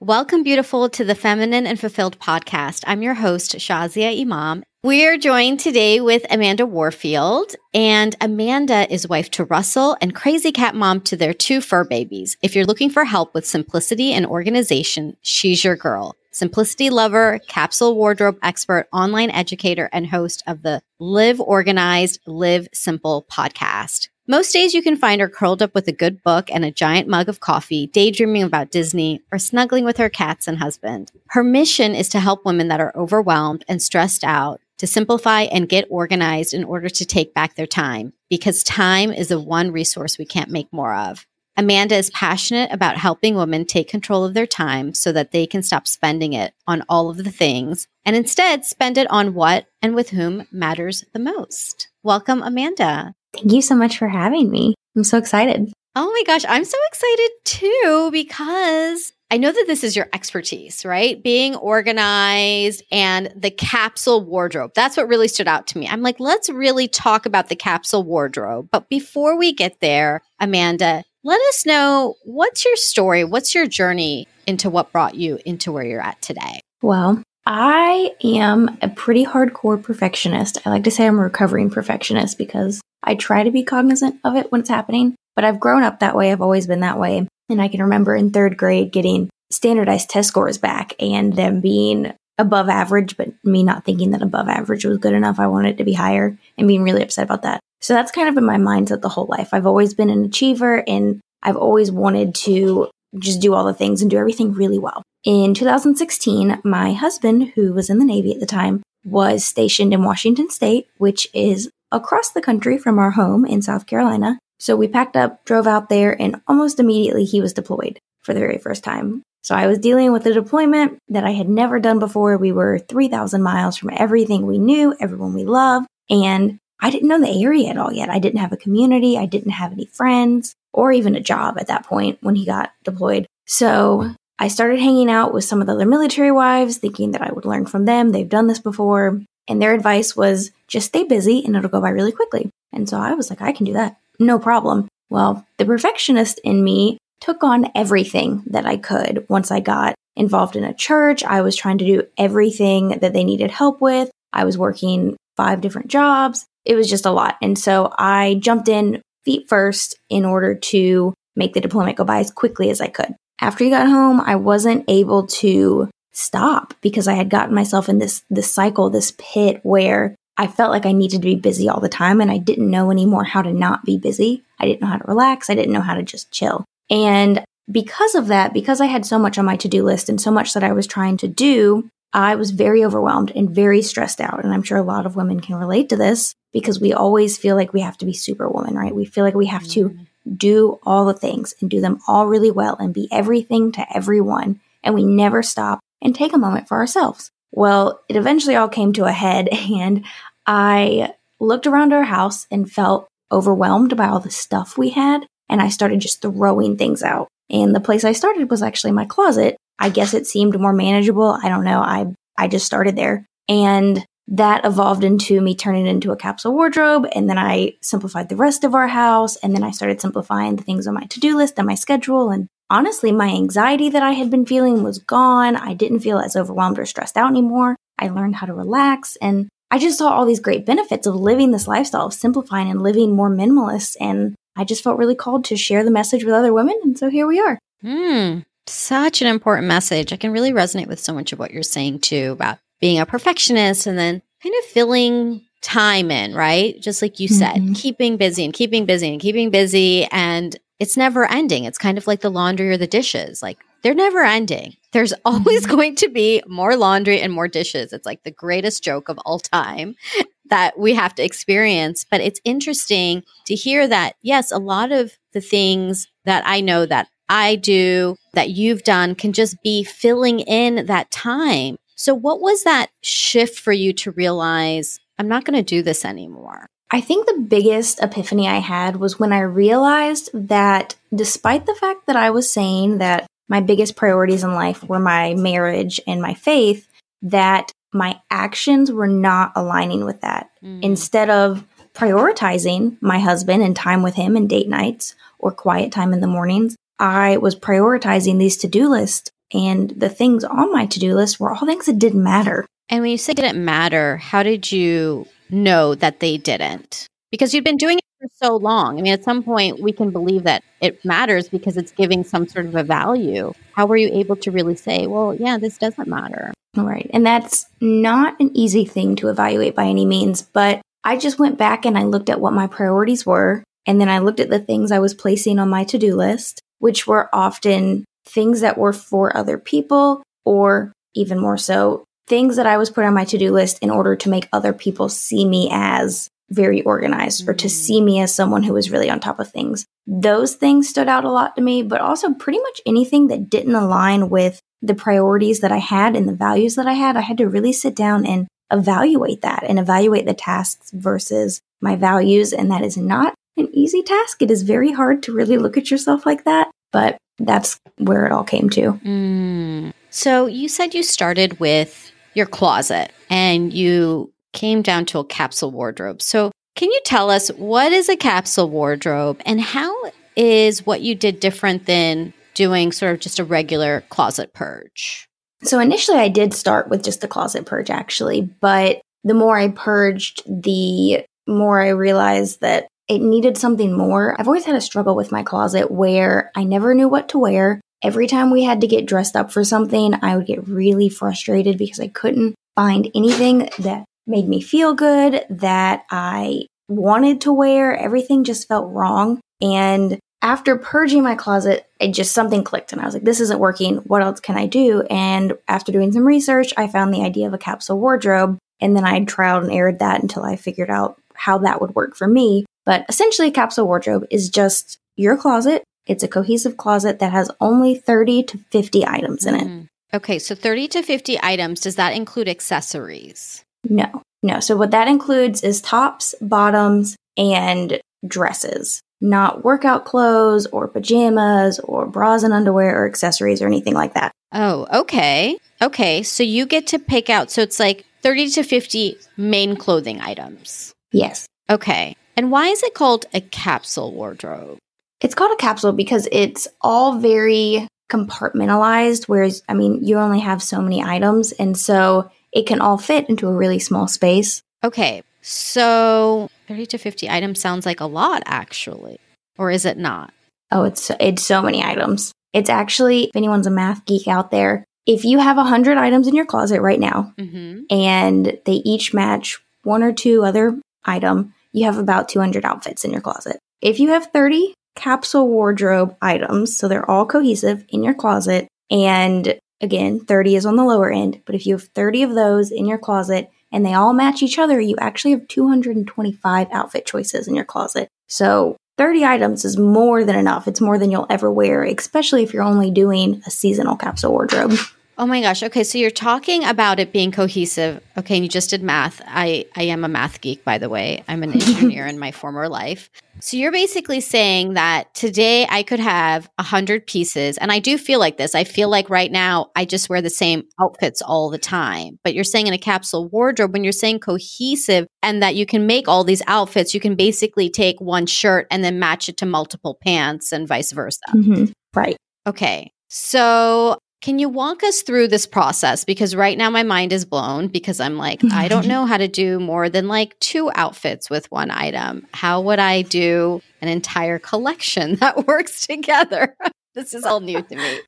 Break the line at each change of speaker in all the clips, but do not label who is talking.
Welcome, beautiful, to the Feminine and Fulfilled podcast. I'm your host, Shazia Imam. We are joined today with Amanda Warfield, and Amanda is wife to Russell and crazy cat mom to their two fur babies. If you're looking for help with simplicity and organization, she's your girl. Simplicity lover, capsule wardrobe expert, online educator, and host of the Live Organized, Live Simple podcast. Most days you can find her curled up with a good book and a giant mug of coffee, daydreaming about Disney or snuggling with her cats and husband. Her mission is to help women that are overwhelmed and stressed out to simplify and get organized in order to take back their time because time is the one resource we can't make more of. Amanda is passionate about helping women take control of their time so that they can stop spending it on all of the things and instead spend it on what and with whom matters the most. Welcome, Amanda.
Thank you so much for having me. I'm so excited.
Oh my gosh, I'm so excited too because I know that this is your expertise, right? Being organized and the capsule wardrobe. That's what really stood out to me. I'm like, let's really talk about the capsule wardrobe. But before we get there, Amanda, let us know what's your story? What's your journey into what brought you into where you're at today?
Well, I am a pretty hardcore perfectionist. I like to say I'm a recovering perfectionist because I try to be cognizant of it when it's happening, but I've grown up that way. I've always been that way. And I can remember in third grade getting standardized test scores back and them being above average, but me not thinking that above average was good enough. I wanted it to be higher and being really upset about that. So that's kind of been my mindset the whole life. I've always been an achiever and I've always wanted to just do all the things and do everything really well. In 2016, my husband, who was in the Navy at the time, was stationed in Washington State, which is across the country from our home in South Carolina. So we packed up, drove out there, and almost immediately he was deployed for the very first time. So I was dealing with a deployment that I had never done before. We were 3,000 miles from everything we knew, everyone we loved, and I didn't know the area at all yet. I didn't have a community, I didn't have any friends, or even a job at that point when he got deployed. So I started hanging out with some of the other military wives, thinking that I would learn from them. They've done this before. And their advice was just stay busy and it'll go by really quickly. And so I was like, I can do that. No problem. Well, the perfectionist in me took on everything that I could once I got involved in a church. I was trying to do everything that they needed help with. I was working five different jobs. It was just a lot. And so I jumped in feet first in order to make the deployment go by as quickly as I could. After he got home, I wasn't able to stop because I had gotten myself in this this cycle, this pit where I felt like I needed to be busy all the time and I didn't know anymore how to not be busy. I didn't know how to relax. I didn't know how to just chill. And because of that, because I had so much on my to-do list and so much that I was trying to do, I was very overwhelmed and very stressed out. And I'm sure a lot of women can relate to this because we always feel like we have to be superwoman, right? We feel like we have to mm-hmm. do all the things and do them all really well and be everything to everyone. And we never stop and take a moment for ourselves. Well, it eventually all came to a head, and I looked around our house and felt overwhelmed by all the stuff we had, and I started just throwing things out. And the place I started was actually my closet. I guess it seemed more manageable. I don't know. I I just started there. And that evolved into me turning it into a capsule wardrobe. And then I simplified the rest of our house. And then I started simplifying the things on my to do list and my schedule and honestly, my anxiety that I had been feeling was gone. I didn't feel as overwhelmed or stressed out anymore. I learned how to relax and I just saw all these great benefits of living this lifestyle of simplifying and living more minimalist. And I just felt really called to share the message with other women. And so here we are.
Hmm. Such an important message. I can really resonate with so much of what you're saying too about being a perfectionist and then kind of filling time in, right? Just like you said, mm-hmm. keeping busy and keeping busy and keeping busy. And it's never ending. It's kind of like the laundry or the dishes. Like they're never ending. There's always mm-hmm. going to be more laundry and more dishes. It's like the greatest joke of all time that we have to experience. But it's interesting to hear that, yes, a lot of the things that I know that I do, that you've done, can just be filling in that time. So, what was that shift for you to realize I'm not going to do this anymore?
I think the biggest epiphany I had was when I realized that despite the fact that I was saying that my biggest priorities in life were my marriage and my faith, that my actions were not aligning with that. Mm. Instead of prioritizing my husband and time with him and date nights or quiet time in the mornings, I was prioritizing these to do lists and the things on my to do list were all things that didn't matter.
And when you say didn't matter, how did you know that they didn't? Because you've been doing it for so long. I mean, at some point, we can believe that it matters because it's giving some sort of a value. How were you able to really say, well, yeah, this doesn't matter?
Right. And that's not an easy thing to evaluate by any means, but I just went back and I looked at what my priorities were. And then I looked at the things I was placing on my to do list, which were often things that were for other people, or even more so, things that I was put on my to do list in order to make other people see me as very organized mm-hmm. or to mm. see me as someone who was really on top of things. Those things stood out a lot to me, but also pretty much anything that didn't align with the priorities that I had and the values that I had. I had to really sit down and evaluate that and evaluate the tasks versus my values. And that is not an easy task. It is very hard to really look at yourself like that, but that's where it all came to.
Mm. So you said you started with your closet and you came down to a capsule wardrobe. So can you tell us what is a capsule wardrobe and how is what you did different than doing sort of just a regular closet purge?
So initially, I did start with just the closet purge, actually, but the more I purged, the more I realized that it needed something more. I've always had a struggle with my closet where I never knew what to wear. Every time we had to get dressed up for something, I would get really frustrated because I couldn't find anything that made me feel good, that I wanted to wear. Everything just felt wrong. And after purging my closet, it just something clicked and I was like, this isn't working. What else can I do? And after doing some research, I found the idea of a capsule wardrobe. And then I tried and errored that until I figured out how that would work for me. But essentially, a capsule wardrobe is just your closet. It's a cohesive closet that has only 30 to 50 items in it. Mm.
Okay, so 30 to 50 items. Does that include accessories?
No, no. So, what that includes is tops, bottoms, and dresses not workout clothes or pajamas or bras and underwear or accessories or anything like that.
Oh, okay. Okay. So you get to pick out, so it's like 30 to 50 main clothing items.
Yes.
Okay. And why is it called a capsule wardrobe?
It's called a capsule because it's all very compartmentalized, whereas, I mean, you only have so many items. And so it can all fit into a really small space.
Okay. So 30 to 50 items sounds like a lot, actually. Or is it not?
Oh, it's it's so many items. It's actually, if anyone's a math geek out there, if you have 100 items in your closet right now mm-hmm. and they each match one or two other item, you have about 200 outfits in your closet. If you have 30 capsule wardrobe items, so they're all cohesive in your closet, and again, 30 is on the lower end, but if you have 30 of those in your closet and they all match each other, you actually have 225 outfit choices in your closet. So 30 items is more than enough. It's more than you'll ever wear, especially if you're only doing a seasonal capsule wardrobe.
Oh my gosh. Okay, so you're talking about it being cohesive. Okay, and you just did math. I I am a math geek by the way. I'm an engineer in my former life. So you're basically saying that today I could have a hundred pieces, and I do feel like this. I feel like right now I just wear the same outfits all the time. But you're saying in a capsule wardrobe, when you're saying cohesive and that you can make all these outfits, you can basically take one shirt and then match it to multiple pants and vice versa.
Mm-hmm. Right.
Okay. So can you walk us through this process? Because right now my mind is blown because I'm like, I don't know how to do more than like two outfits with one item. How would I do an entire collection that works together? this is all new to me.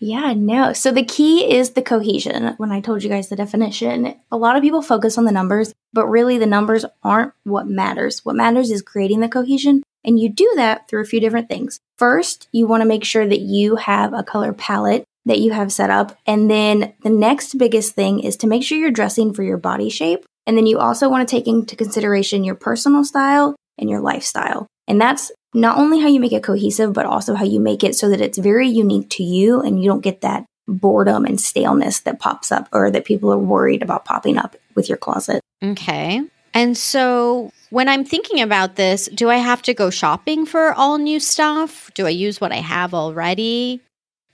Yeah, no. So the key is the cohesion. When I told you guys the definition, a lot of people focus on the numbers, but really the numbers aren't what matters. What matters is creating the cohesion. And you do that through a few different things. First, you want to make sure that you have a color palette that you have set up. And then the next biggest thing is to make sure you're dressing for your body shape. And then you also want to take into consideration your personal style and your lifestyle. And that's not only how you make it cohesive, but also how you make it so that it's very unique to you and you don't get that boredom and staleness that pops up or that people are worried about popping up with your closet.
Okay. And so when I'm thinking about this, do I have to go shopping for all new stuff? Do I use what I have already?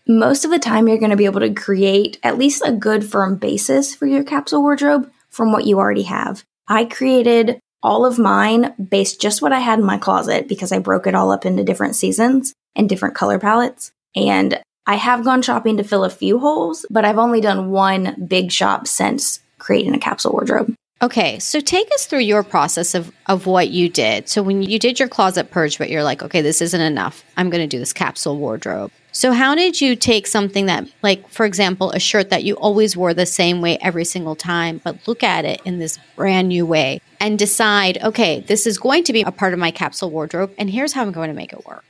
Most of the time you're going to be able to create at least a good firm basis for your capsule wardrobe from what you already have. I created all of mine based just what I had in my closet because I broke it all up into different seasons and different color palettes. And I have gone shopping to fill a few holes, but I've only done one big shop since creating a capsule wardrobe.
Okay, so take us through your process of, of what you did. So, when you did your closet purge, but you're like, okay, this isn't enough. I'm going to do this capsule wardrobe. So, how did you take something that, like, for example, a shirt that you always wore the same way every single time, but look at it in this brand new way and decide, okay, this is going to be a part of my capsule wardrobe, and here's how I'm going to make it work?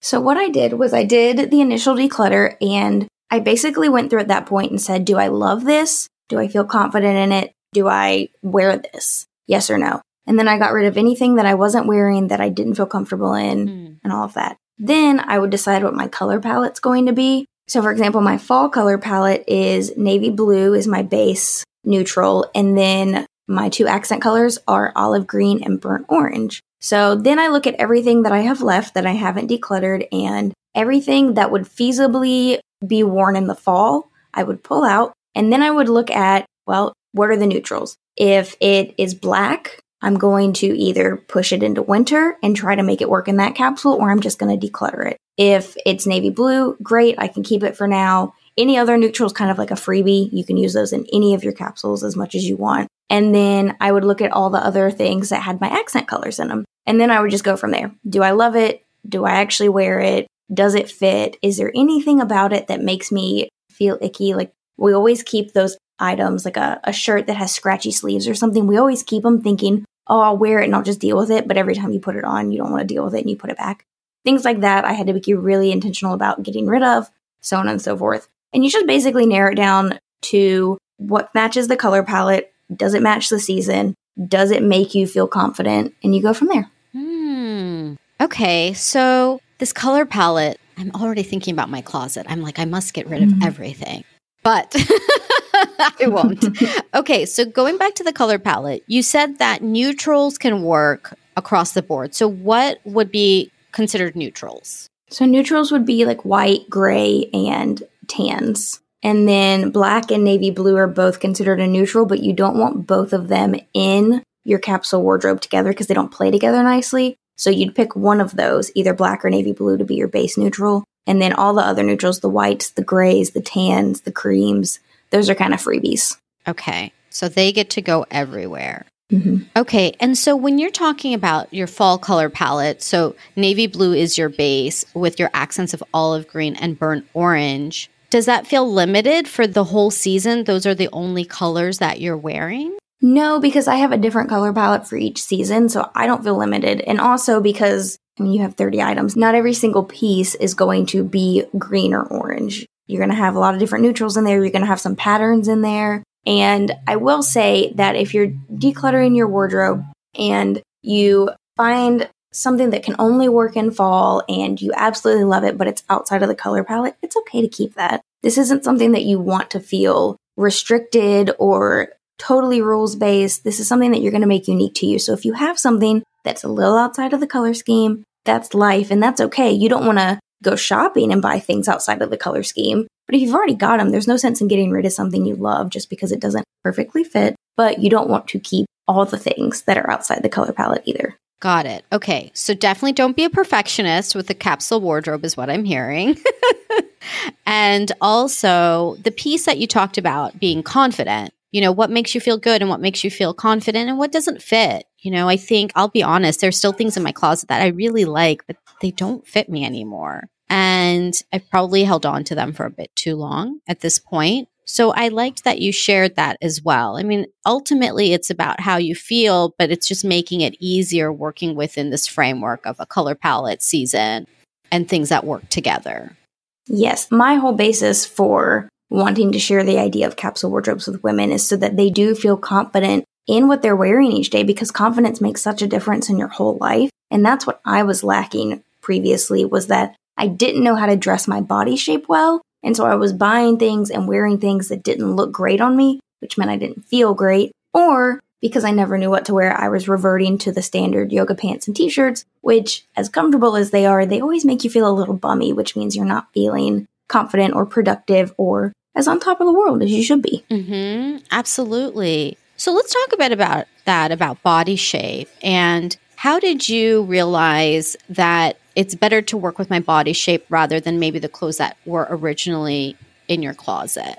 So, what I did was I did the initial declutter and I basically went through at that point and said, do I love this? Do I feel confident in it? Do I wear this? Yes or no? And then I got rid of anything that I wasn't wearing that I didn't feel comfortable in mm. and all of that. Then I would decide what my color palette's going to be. So, for example, my fall color palette is navy blue is my base neutral, and then my two accent colors are olive green and burnt orange. So then I look at everything that I have left that I haven't decluttered and everything that would feasibly be worn in the fall, I would pull out. And then I would look at, well, what are the neutrals? If it is black, I'm going to either push it into winter and try to make it work in that capsule, or I'm just going to declutter it. If it's navy blue, great, I can keep it for now. Any other neutral is kind of like a freebie. You can use those in any of your capsules as much as you want. And then I would look at all the other things that had my accent colors in them. And then I would just go from there. Do I love it? Do I actually wear it? Does it fit? Is there anything about it that makes me feel icky? Like we always keep those items, like a, a shirt that has scratchy sleeves or something. We always keep them thinking, oh, I'll wear it and I'll just deal with it. But every time you put it on, you don't want to deal with it and you put it back. Things like that, I had to be really intentional about getting rid of, so on and so forth. And you just basically narrow it down to what matches the color palette. Does it match the season? Does it make you feel confident? And you go from there.
Hmm. Okay. So, this color palette, I'm already thinking about my closet. I'm like, I must get rid of mm-hmm. everything. But I won't. okay, so going back to the color palette, you said that neutrals can work across the board. So what would be considered neutrals?
So neutrals would be like white, gray, and tans. And then black and navy blue are both considered a neutral, but you don't want both of them in your capsule wardrobe together because they don't play together nicely. So you'd pick one of those, either black or navy blue, to be your base neutral. And then all the other neutrals, the whites, the grays, the tans, the creams, those are kind of freebies.
Okay. So they get to go everywhere. Mm-hmm. Okay. And so when you're talking about your fall color palette, so navy blue is your base with your accents of olive green and burnt orange. Does that feel limited for the whole season? Those are the only colors that you're wearing?
No, because I have a different color palette for each season, so I don't feel limited. And also because I mean, you have 30 items, not every single piece is going to be green or orange. You're going to have a lot of different neutrals in there. You're going to have some patterns in there. And I will say that if you're decluttering your wardrobe and you find something that can only work in fall and you absolutely love it, but it's outside of the color palette, it's okay to keep that. This isn't something that you want to feel restricted or totally rules based. This is something that you're going to make unique to you. So if you have something that's a little outside of the color scheme, that's life and that's okay. You don't want to go shopping and buy things outside of the color scheme. But if you've already got them, there's no sense in getting rid of something you love just because it doesn't perfectly fit. But you don't want to keep all the things that are outside the color palette either.
Got it. Okay. So definitely don't be a perfectionist with the capsule wardrobe, is what I'm hearing. and also the piece that you talked about being confident. You know, what makes you feel good and what makes you feel confident and what doesn't fit. You know, I think I'll be honest, there's still things in my closet that I really like, but they don't fit me anymore. And I've probably held on to them for a bit too long at this point. So I liked that you shared that as well. I mean, ultimately, it's about how you feel, but it's just making it easier working within this framework of a color palette season and things that work together.
Yes. My whole basis for wanting to share the idea of capsule wardrobes with women is so that they do feel confident in what they're wearing each day because confidence makes such a difference in your whole life. And that's what I was lacking previously was that I didn't know how to dress my body shape well. And so I was buying things and wearing things that didn't look great on me, which meant I didn't feel great. Or because I never knew what to wear, I was reverting to the standard yoga pants and t shirts, which, as comfortable as they are, they always make you feel a little bummy, which means you're not feeling confident or productive or as on top of the world as you should be.
Mm-hmm. Absolutely. So let's talk a bit about that, about body shape. And how did you realize that it's better to work with my body shape rather than maybe the clothes that were originally in your closet?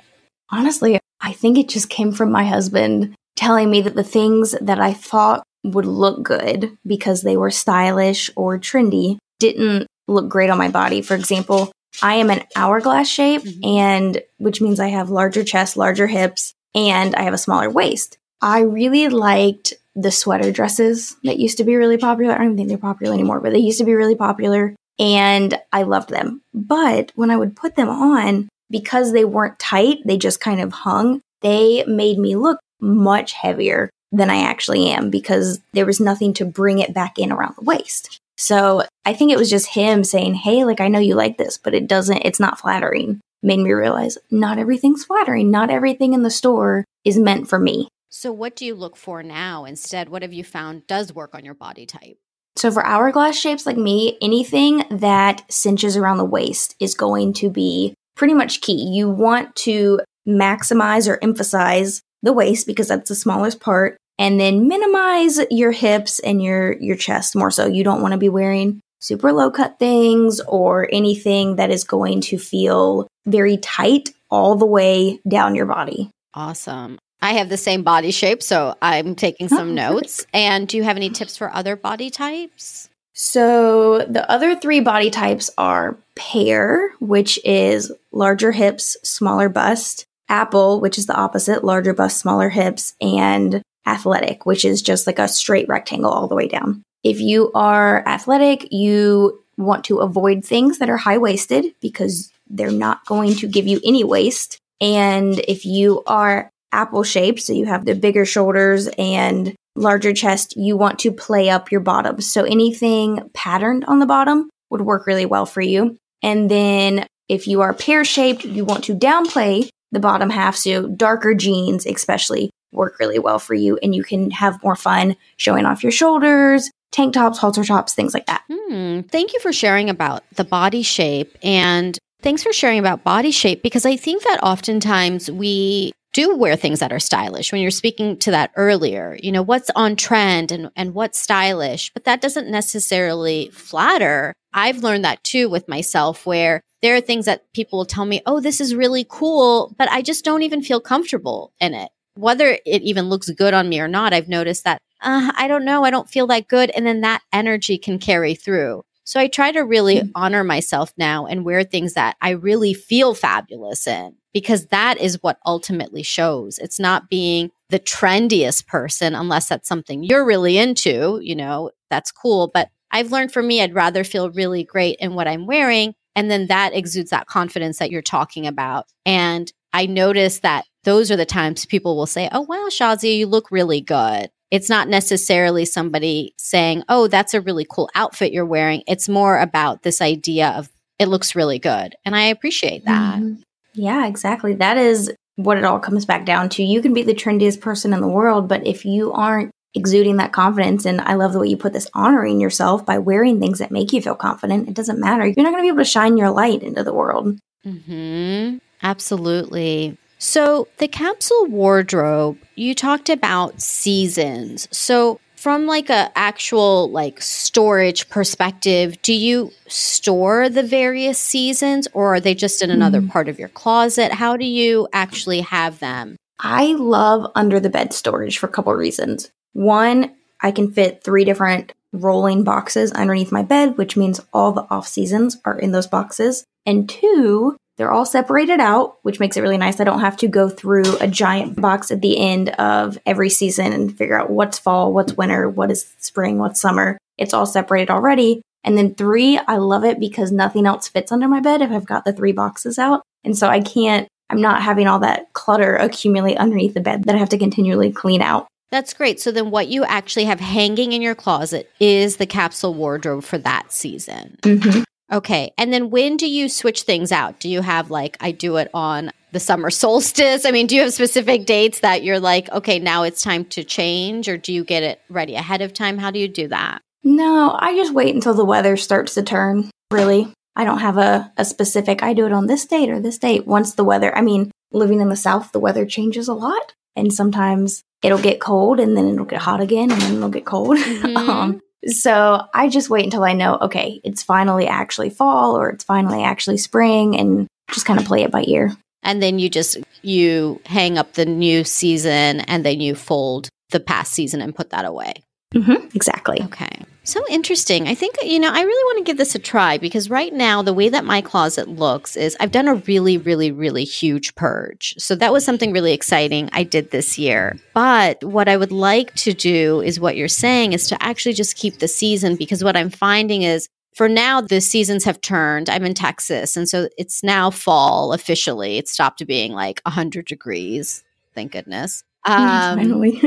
Honestly, I think it just came from my husband telling me that the things that I thought would look good because they were stylish or trendy didn't look great on my body. For example, I am an hourglass shape mm-hmm. and which means I have larger chest, larger hips, and I have a smaller waist. I really liked the sweater dresses that used to be really popular. I don't think they're popular anymore, but they used to be really popular and I loved them. But when I would put them on, because they weren't tight, they just kind of hung, they made me look much heavier than I actually am because there was nothing to bring it back in around the waist. So I think it was just him saying, Hey, like, I know you like this, but it doesn't, it's not flattering. Made me realize not everything's flattering. Not everything in the store is meant for me.
So, what do you look for now instead? What have you found does work on your body type?
So, for hourglass shapes like me, anything that cinches around the waist is going to be pretty much key. You want to maximize or emphasize the waist because that's the smallest part and then minimize your hips and your your chest more so. You don't want to be wearing super low cut things or anything that is going to feel very tight all the way down your body.
Awesome. I have the same body shape, so I'm taking some oh, notes. And do you have any tips for other body types?
So, the other three body types are pear, which is larger hips, smaller bust, apple, which is the opposite, larger bust, smaller hips, and athletic, which is just like a straight rectangle all the way down. If you are athletic, you want to avoid things that are high waisted because they're not going to give you any waist. And if you are apple shaped, so you have the bigger shoulders and larger chest, you want to play up your bottom. So anything patterned on the bottom would work really well for you. And then if you are pear shaped, you want to downplay the bottom half. So darker jeans, especially, work really well for you and you can have more fun showing off your shoulders, tank tops, halter tops, things like that.
Hmm. Thank you for sharing about the body shape and thanks for sharing about body shape because I think that oftentimes we do wear things that are stylish when you're speaking to that earlier you know what's on trend and, and what's stylish but that doesn't necessarily flatter i've learned that too with myself where there are things that people will tell me oh this is really cool but i just don't even feel comfortable in it whether it even looks good on me or not, I've noticed that uh, I don't know, I don't feel that good. And then that energy can carry through. So I try to really mm-hmm. honor myself now and wear things that I really feel fabulous in because that is what ultimately shows. It's not being the trendiest person unless that's something you're really into, you know, that's cool. But I've learned for me, I'd rather feel really great in what I'm wearing. And then that exudes that confidence that you're talking about. And I notice that those are the times people will say, Oh, wow, Shazia, you look really good. It's not necessarily somebody saying, Oh, that's a really cool outfit you're wearing. It's more about this idea of it looks really good. And I appreciate that. Mm-hmm.
Yeah, exactly. That is what it all comes back down to. You can be the trendiest person in the world, but if you aren't exuding that confidence, and I love the way you put this honoring yourself by wearing things that make you feel confident, it doesn't matter. You're not going to be able to shine your light into the world.
Mm-hmm. Absolutely. So, the capsule wardrobe, you talked about seasons. So, from like a actual like storage perspective, do you store the various seasons or are they just in another mm. part of your closet? How do you actually have them?
I love under the bed storage for a couple of reasons. One, I can fit three different rolling boxes underneath my bed, which means all the off seasons are in those boxes. And two, they're all separated out, which makes it really nice. I don't have to go through a giant box at the end of every season and figure out what's fall, what's winter, what is spring, what's summer. It's all separated already. And then three, I love it because nothing else fits under my bed if I've got the three boxes out. And so I can't, I'm not having all that clutter accumulate underneath the bed that I have to continually clean out.
That's great. So then what you actually have hanging in your closet is the capsule wardrobe for that season. Mm-hmm. Okay. And then when do you switch things out? Do you have like, I do it on the summer solstice? I mean, do you have specific dates that you're like, okay, now it's time to change, or do you get it ready ahead of time? How do you do that?
No, I just wait until the weather starts to turn, really. I don't have a, a specific, I do it on this date or this date. Once the weather, I mean, living in the South, the weather changes a lot. And sometimes it'll get cold and then it'll get hot again and then it'll get cold. Mm-hmm. um, So I just wait until I know, okay, it's finally actually fall or it's finally actually spring and just kind of play it by ear.
And then you just you hang up the new season and then you fold the past season and put that away.
Mm-hmm, exactly.
Okay. So interesting. I think, you know, I really want to give this a try because right now, the way that my closet looks is I've done a really, really, really huge purge. So that was something really exciting I did this year. But what I would like to do is what you're saying is to actually just keep the season because what I'm finding is for now, the seasons have turned. I'm in Texas. And so it's now fall officially. It stopped being like 100 degrees. Thank goodness.
Um, Finally.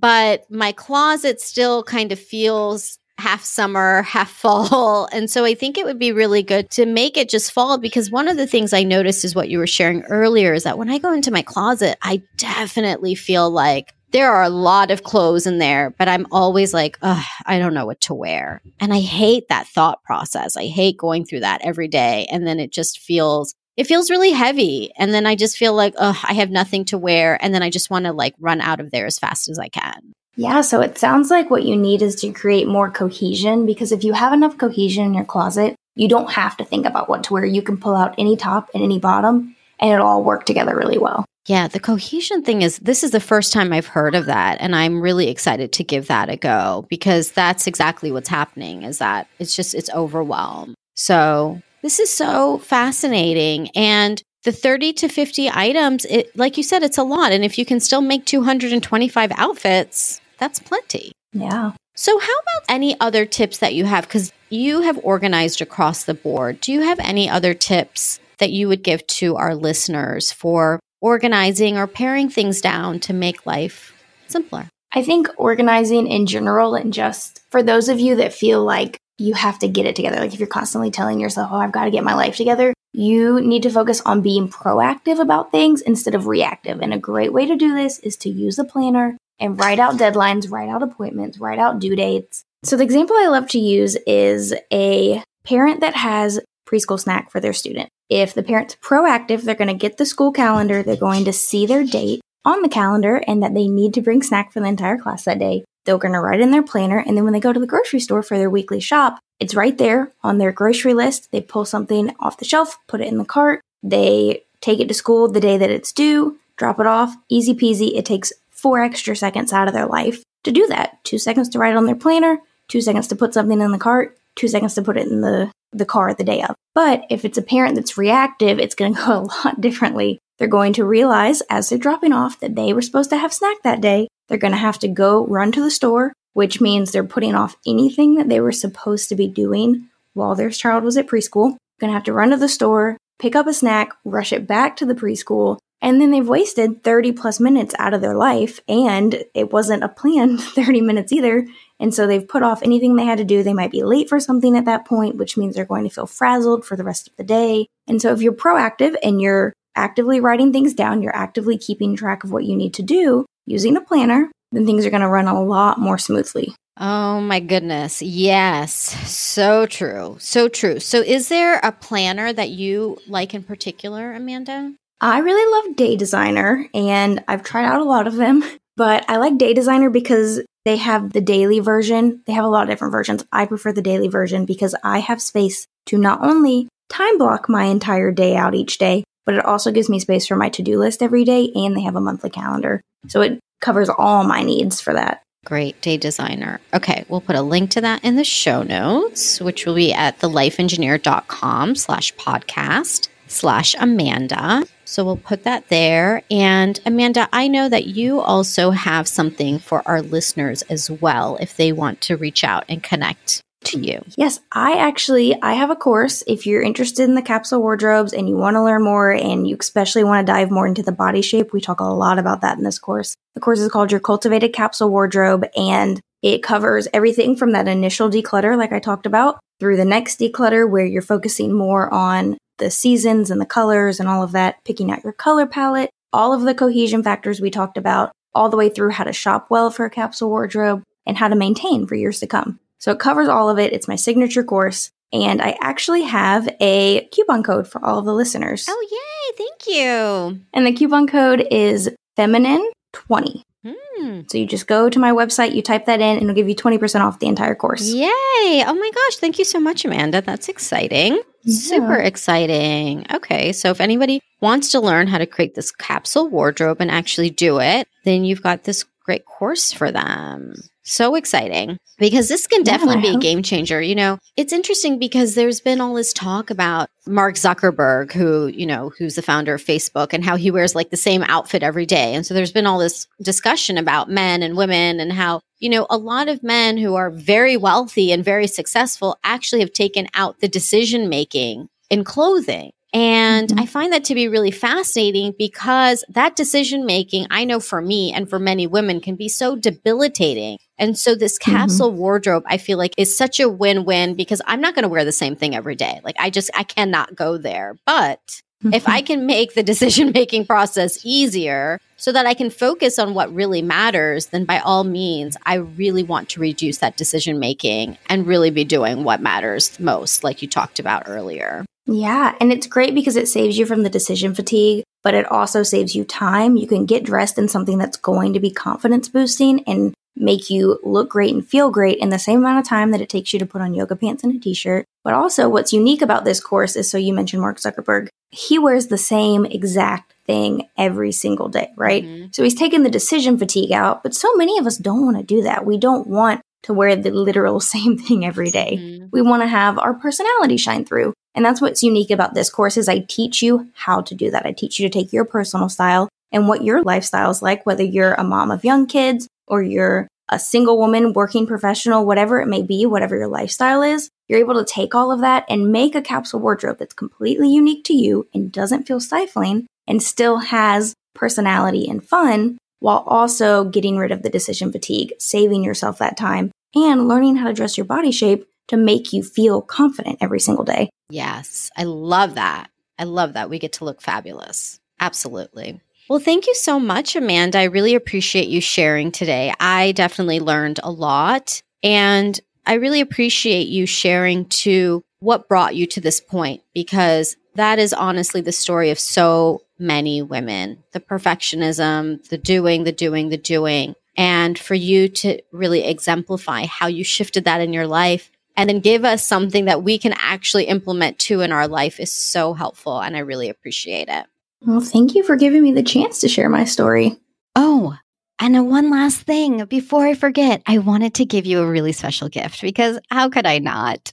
But my closet still kind of feels half summer, half fall. And so I think it would be really good to make it just fall because one of the things I noticed is what you were sharing earlier is that when I go into my closet, I definitely feel like there are a lot of clothes in there, but I'm always like, I don't know what to wear. And I hate that thought process. I hate going through that every day. And then it just feels it feels really heavy. And then I just feel like, oh, I have nothing to wear. And then I just want to like run out of there as fast as I can.
Yeah, so it sounds like what you need is to create more cohesion because if you have enough cohesion in your closet, you don't have to think about what to wear. You can pull out any top and any bottom and it'll all work together really well.
Yeah, the cohesion thing is this is the first time I've heard of that and I'm really excited to give that a go because that's exactly what's happening is that it's just it's overwhelmed. So, this is so fascinating. And the 30 to 50 items, it, like you said, it's a lot. And if you can still make 225 outfits, that's plenty.
Yeah.
So, how about any other tips that you have? Because you have organized across the board. Do you have any other tips that you would give to our listeners for organizing or paring things down to make life simpler?
I think organizing in general, and just for those of you that feel like you have to get it together. Like if you're constantly telling yourself, oh, I've got to get my life together, you need to focus on being proactive about things instead of reactive. And a great way to do this is to use a planner and write out deadlines, write out appointments, write out due dates. So the example I love to use is a parent that has preschool snack for their student. If the parent's proactive, they're going to get the school calendar, they're going to see their date on the calendar and that they need to bring snack for the entire class that day. They're going to write in their planner, and then when they go to the grocery store for their weekly shop, it's right there on their grocery list. They pull something off the shelf, put it in the cart, they take it to school the day that it's due, drop it off, easy peasy. It takes four extra seconds out of their life to do that. Two seconds to write on their planner, two seconds to put something in the cart, two seconds to put it in the, the car the day of. But if it's a parent that's reactive, it's going to go a lot differently. They're going to realize as they're dropping off that they were supposed to have snack that day. They're going to have to go run to the store, which means they're putting off anything that they were supposed to be doing while their child was at preschool. Going to have to run to the store, pick up a snack, rush it back to the preschool, and then they've wasted 30 plus minutes out of their life, and it wasn't a planned 30 minutes either. And so they've put off anything they had to do. They might be late for something at that point, which means they're going to feel frazzled for the rest of the day. And so if you're proactive and you're actively writing things down, you're actively keeping track of what you need to do using a planner, then things are going to run a lot more smoothly.
Oh my goodness. Yes. So true. So true. So is there a planner that you like in particular, Amanda?
I really love Day Designer and I've tried out a lot of them, but I like Day Designer because they have the daily version. They have a lot of different versions. I prefer the daily version because I have space to not only time block my entire day out each day, but it also gives me space for my to do list every day and they have a monthly calendar. So it covers all my needs for that.
Great day designer. Okay, we'll put a link to that in the show notes, which will be at thelifeengineer.com slash podcast slash Amanda. So we'll put that there. And Amanda, I know that you also have something for our listeners as well if they want to reach out and connect to you.
Yes, I actually I have a course if you're interested in the capsule wardrobes and you want to learn more and you especially want to dive more into the body shape. We talk a lot about that in this course. The course is called Your Cultivated Capsule Wardrobe and it covers everything from that initial declutter like I talked about through the next declutter where you're focusing more on the seasons and the colors and all of that, picking out your color palette, all of the cohesion factors we talked about, all the way through how to shop well for a capsule wardrobe and how to maintain for years to come. So it covers all of it. It's my signature course. And I actually have a coupon code for all of the listeners.
Oh, yay. Thank you.
And the coupon code is feminine20. Hmm. So you just go to my website, you type that in, and it'll give you 20% off the entire course.
Yay. Oh my gosh. Thank you so much, Amanda. That's exciting. Yeah. Super exciting. Okay. So if anybody wants to learn how to create this capsule wardrobe and actually do it, then you've got this great course for them. So exciting because this can definitely yeah, be a game changer. You know, it's interesting because there's been all this talk about Mark Zuckerberg, who, you know, who's the founder of Facebook and how he wears like the same outfit every day. And so there's been all this discussion about men and women and how, you know, a lot of men who are very wealthy and very successful actually have taken out the decision making in clothing. And mm-hmm. I find that to be really fascinating because that decision making, I know for me and for many women, can be so debilitating. And so this mm-hmm. capsule mm-hmm. wardrobe, I feel like is such a win win because I'm not going to wear the same thing every day. Like I just, I cannot go there. But if I mm-hmm. can make the decision making process easier so that I can focus on what really matters, then by all means, I really want to reduce that decision making and really be doing what matters most, like you talked about earlier.
Yeah, and it's great because it saves you from the decision fatigue, but it also saves you time. You can get dressed in something that's going to be confidence boosting and make you look great and feel great in the same amount of time that it takes you to put on yoga pants and a t shirt. But also, what's unique about this course is so you mentioned Mark Zuckerberg, he wears the same exact thing every single day, right? Mm-hmm. So he's taken the decision fatigue out, but so many of us don't want to do that. We don't want to wear the literal same thing every day. Mm-hmm. We want to have our personality shine through. And that's what's unique about this course is I teach you how to do that. I teach you to take your personal style and what your lifestyle is like, whether you're a mom of young kids or you're a single woman, working professional, whatever it may be, whatever your lifestyle is, you're able to take all of that and make a capsule wardrobe that's completely unique to you and doesn't feel stifling and still has personality and fun while also getting rid of the decision fatigue, saving yourself that time, and learning how to dress your body shape to make you feel confident every single day.
Yes, I love that. I love that. We get to look fabulous. Absolutely. Well, thank you so much, Amanda. I really appreciate you sharing today. I definitely learned a lot. And I really appreciate you sharing to what brought you to this point because that is honestly the story of so many women the perfectionism, the doing, the doing, the doing. And for you to really exemplify how you shifted that in your life and then give us something that we can actually implement too in our life is so helpful. And I really appreciate it.
Well, thank you for giving me the chance to share my story.
Oh, and one last thing before I forget, I wanted to give you a really special gift because how could I not?